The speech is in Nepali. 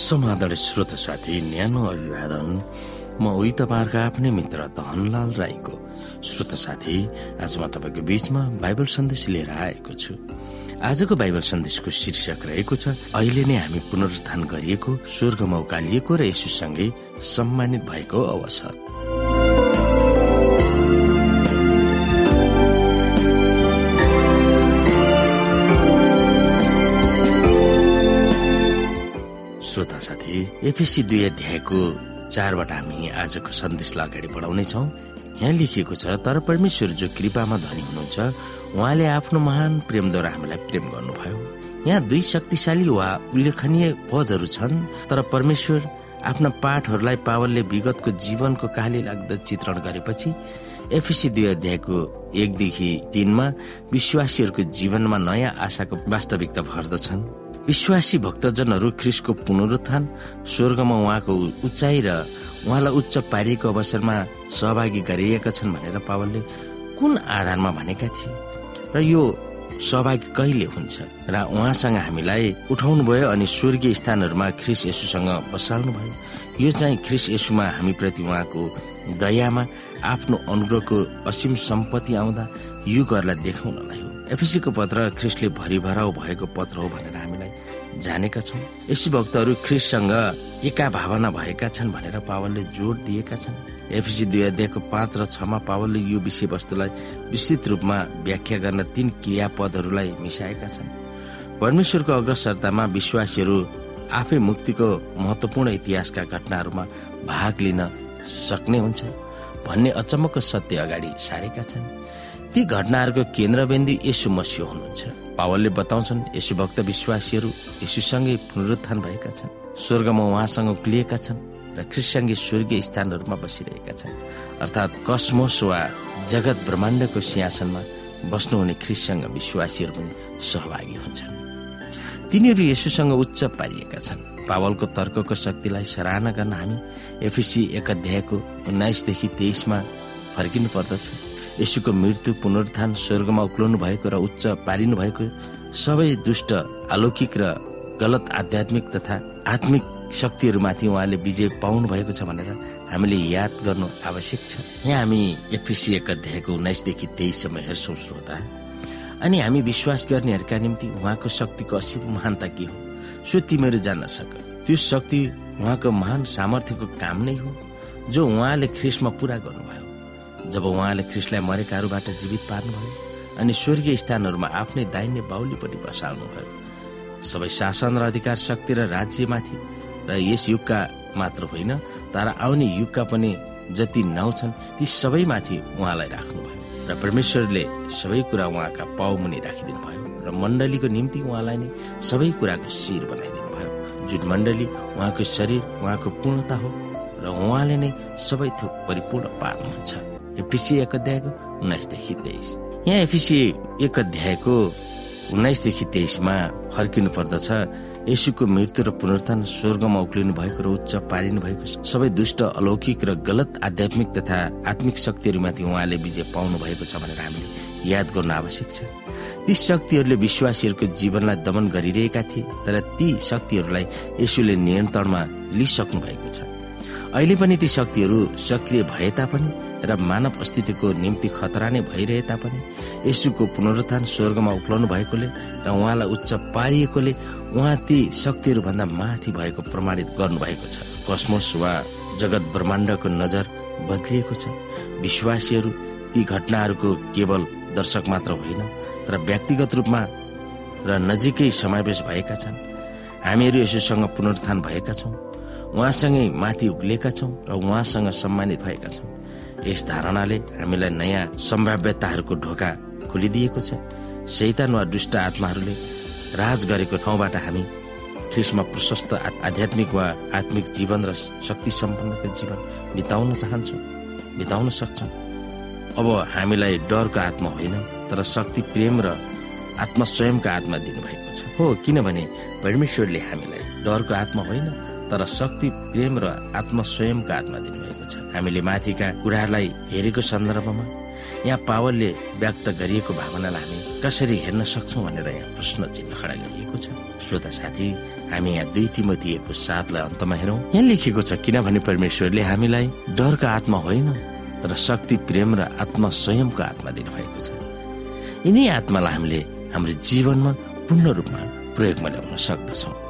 समाधान श्रोत साथी न्यानो अभिवादन म उही तपाईँहरूको आफ्नै मित्र धनलाल राईको श्रोत साथी आज म तपाईँको बीचमा बाइबल सन्देश लिएर आएको छु। आजको बाइबल सन्देशको शीर्षक रहेको छ अहिले नै हामी पुनरुत्थान गरिएको स्वर्गमा उकालिएको र यसुसँगै सम्मानित भएको अवसर। एपिसी दुई अध्यायको चारबाट हामी आजको सन्देशलाई अगाडि बढाउनेछौ यहाँ लेखिएको छ तर परमेश्वर जो कृपामा धनी हुनुहुन्छ उहाँले आफ्नो महान प्रेमद्वारा हामीलाई प्रेम गर्नुभयो। यहाँ दुई शक्तिशाली वा उल्लेखनीय पदहरू छन्। तर परमेश्वर आफ्ना पाठहरूलाई पावलले विगतको जीवनको काली लाग्दो चित्रण गरेपछि एफिसी दुई अध्यायको एकदेखि तिनमा विश्वासीहरूको जीवनमा नयाँ आशाको वास्तविकता भर्दछन्। विश्वासी भक्तजनहरू ख्रिसको पुनरुत्थान स्वर्गमा उहाँको उचाइ र उहाँलाई उच्च पारिएको अवसरमा सहभागी गरिएका छन् भनेर पावलले कुन आधारमा भनेका थिए? र यो सहभागी कहिले हुन्छ? र उहाँसँग हामीलाई उठाउनु भयो अनि स्वर्गीय स्थानहरूमा ख्रिस यसुसँग बसाल्नु भयो। यो चाहिँ ख्रिस यसुमा हामीप्रति उहाँको दयामा आफ्नो अनुग्रहको असीम सम्पत्ति आउँदा युगहरूलाई देखाउनलाई हो। एफिसीको पत्र ख्रिस्टले भरिभराउ भएको पत्र हो भनेर जानेका छौँ। यसी भक्तहरू ख्रिससँग एका भावना भएका छन् भनेर पावलले जोड दिएका छन्। एफिसी दुई अध्यायको पाँच र छमा पावलले यो विषयवस्तुलाई विस्तृत रूपमा व्याख्या गर्न तीन क्रियापदहरूलाई मिसाएका छन्। परमेश्वरको अग्रसरतामा विश्वासीहरू आफै मुक्तिको महत्वपूर्ण इतिहासका घटनाहरूमा भाग लिन सक्ने हुन्छ भन्ने अचम्मको सत्य अगाडि सारेका छन्। ती घटनाहरूको केन्द्रबिन्दु यसु मसियो हुनुहुन्छ। पावलले बताउँछन् यसु भक्त विश्वासीहरू यसुसँगै पुनरुत्थान भएका छन् स्वर्गमा उहाँसँग उक्लिएका छन् र ख्रिससँगै स्वर्गीय स्थानहरूमा बसिरहेका छन्। अर्थात् कसमोस वा जगत ब्रह्माण्डको सिंहासनमा बस्नुहुने ख्रिससँग विश्वासीहरू पनि सहभागी हुन्छन्। तिनीहरू यसुसँग उच्च पारिएका छन्। पावलको तर्कको शक्तिलाई सराहना गर्न हामी एफिसी एक अध्यायको उन्नाइसदेखि तेइसमा फर्किनु पर्दछ यसुको मृत्यु पुनरुत्थान स्वर्गमा उक्लाउनु भएको र उच्च पारिनु भएको सबै दुष्ट अलौकिक र गलत आध्यात्मिक तथा आत्मिक शक्तिहरूमाथि उहाँले विजय पाउनु भएको छ भनेर हामीले याद गर्नु आवश्यक छ। यहाँ हामी एफिसी एक अध्यायको उन्नाइसदेखि तेइससम्म हेर्छौँ श्रोता। अनि हामी विश्वास गर्नेहरूका निम्ति उहाँको शक्तिको असीम महानता के हो? सो तिमीहरू जान्न सक। त्यो शक्ति उहाँको महान सामर्थ्यको काम नै हो जो उहाँले ख्रिसमा पुरा गर्नुभयो जब उहाँले ख्रिसलाई मरेकाहरूबाट जीवित पार्नुभयो अनि स्वर्गीय स्थानहरूमा आफ्नै दाहिने पनि बसाल्नुभयो। सबै शासन र अधिकार शक्ति र राज्यमाथि र यस युगका मात्र होइन तर आउने युगका पनि जति नाउँ छन् ती सबैमाथि उहाँलाई राख्नुभयो र परमेश्वरले सबै कुरा उहाँका पाउमुनि राखिदिनु भयो र मण्डलीको निम्ति उहाँलाई नै सबै कुराको शिर बनाइदिनु भयो जुन मण्डली उहाँको शरीर उहाँको पूर्णता हो र उहाँले नै सबै थोक परिपूर्ण पार्नुहुन्छ। एफिसी एक अध्यायको उन्नाइसदेखि तेइस। यहाँ एफिसी एक अध्यायको उन्नाइसदेखि तेइसमा फर्किनु पर्दछ यसुको मृत्यु र पुनरुत्थान स्वर्गमा उक्लिनु भएको र उच्च पारिनु भएको सबै दुष्ट अलौकिक र गलत आध्यात्मिक तथा आत्मिक शक्तिहरूमाथि उहाँले विजय पाउनु भएको छ भनेर हामीले याद गर्नु आवश्यक छ। ती शक्तिहरूले विश्वासीहरूको जीवनलाई दमन गरिरहेका थिए तर ती शक्तिहरूलाई यसुले नियन्त्रणमा लिइसक्नु भएको छ। अहिले पनि ती शक्तिहरू सक्रिय भए तापनि र मानव अस्तित्वको निम्ति खतरा नै भइरहे तापनि यसुको पुनरुत्थान स्वर्गमा उक्लाउनु भएकोले र उहाँलाई उच्च पारिएकोले उहाँ ती शक्तिहरू भन्दा माथि भएको प्रमाणित गर्नुभएको छ। कस्मोस वा जगत ब्रह्माण्डको नजर बदलिएको छ। विश्वासीहरू ती घटनाहरूको केवल दर्शक मात्र होइन तर व्यक्तिगत रूपमा र नजिकै समावेश भएका छन्। हामीहरू यसोसँग पुनरुत्थान भएका छौँ। उहाँसँगै माथि उक्लिएका छौँ र उहाँसँग सम्मानित भएका छौँ। यस धारणाले हामीलाई नयाँ सम्भाव्यताहरूको ढोका खोलिदिएको छ। शैतान वा दुष्ट आत्माहरूले राज गरेको ठाउँबाट हामी ख्रिसमा प्रशस्त आध्यात्मिक वा आत्मिक जीवन र शक्ति सम्पन्नको जीवन बिताउन चाहन्छौँ बिताउन सक्छौँ। अब हामीलाई डरको आत्मा होइन तर शक्ति प्रेम र आत्मा स्वयंको आत्मा दिनुभएको छ। हो किनभने परमेश्वरले हामीलाई डरको आत्मा होइन तर शक्ति प्रेम र आत्मा स्वयंको आत्मा दिनुभएको हामीले माथिका कुराहरूलाई हेरेको सन्दर्भमा यहाँ पावलले व्यक्त गरिएको भावनालाई हामी कसरी हेर्न सक्छौँ भनेर यहाँ प्रश्न चिन्ह खडा गरिएको छ। श्रोता साथी हामी यहाँ दुई तिमतीको साथलाई अन्तमा हेरौँ। यहाँ लेखिएको छ किनभने परमेश्वरले हामीलाई डरको आत्मा होइन तर शक्ति प्रेम र आत्मा स्वयंको आत्मा दिनुभएको छ। यिनै आत्मालाई हामीले हाम्रो जीवनमा पूर्ण रूपमा प्रयोगमा ल्याउन सक्दछौँ।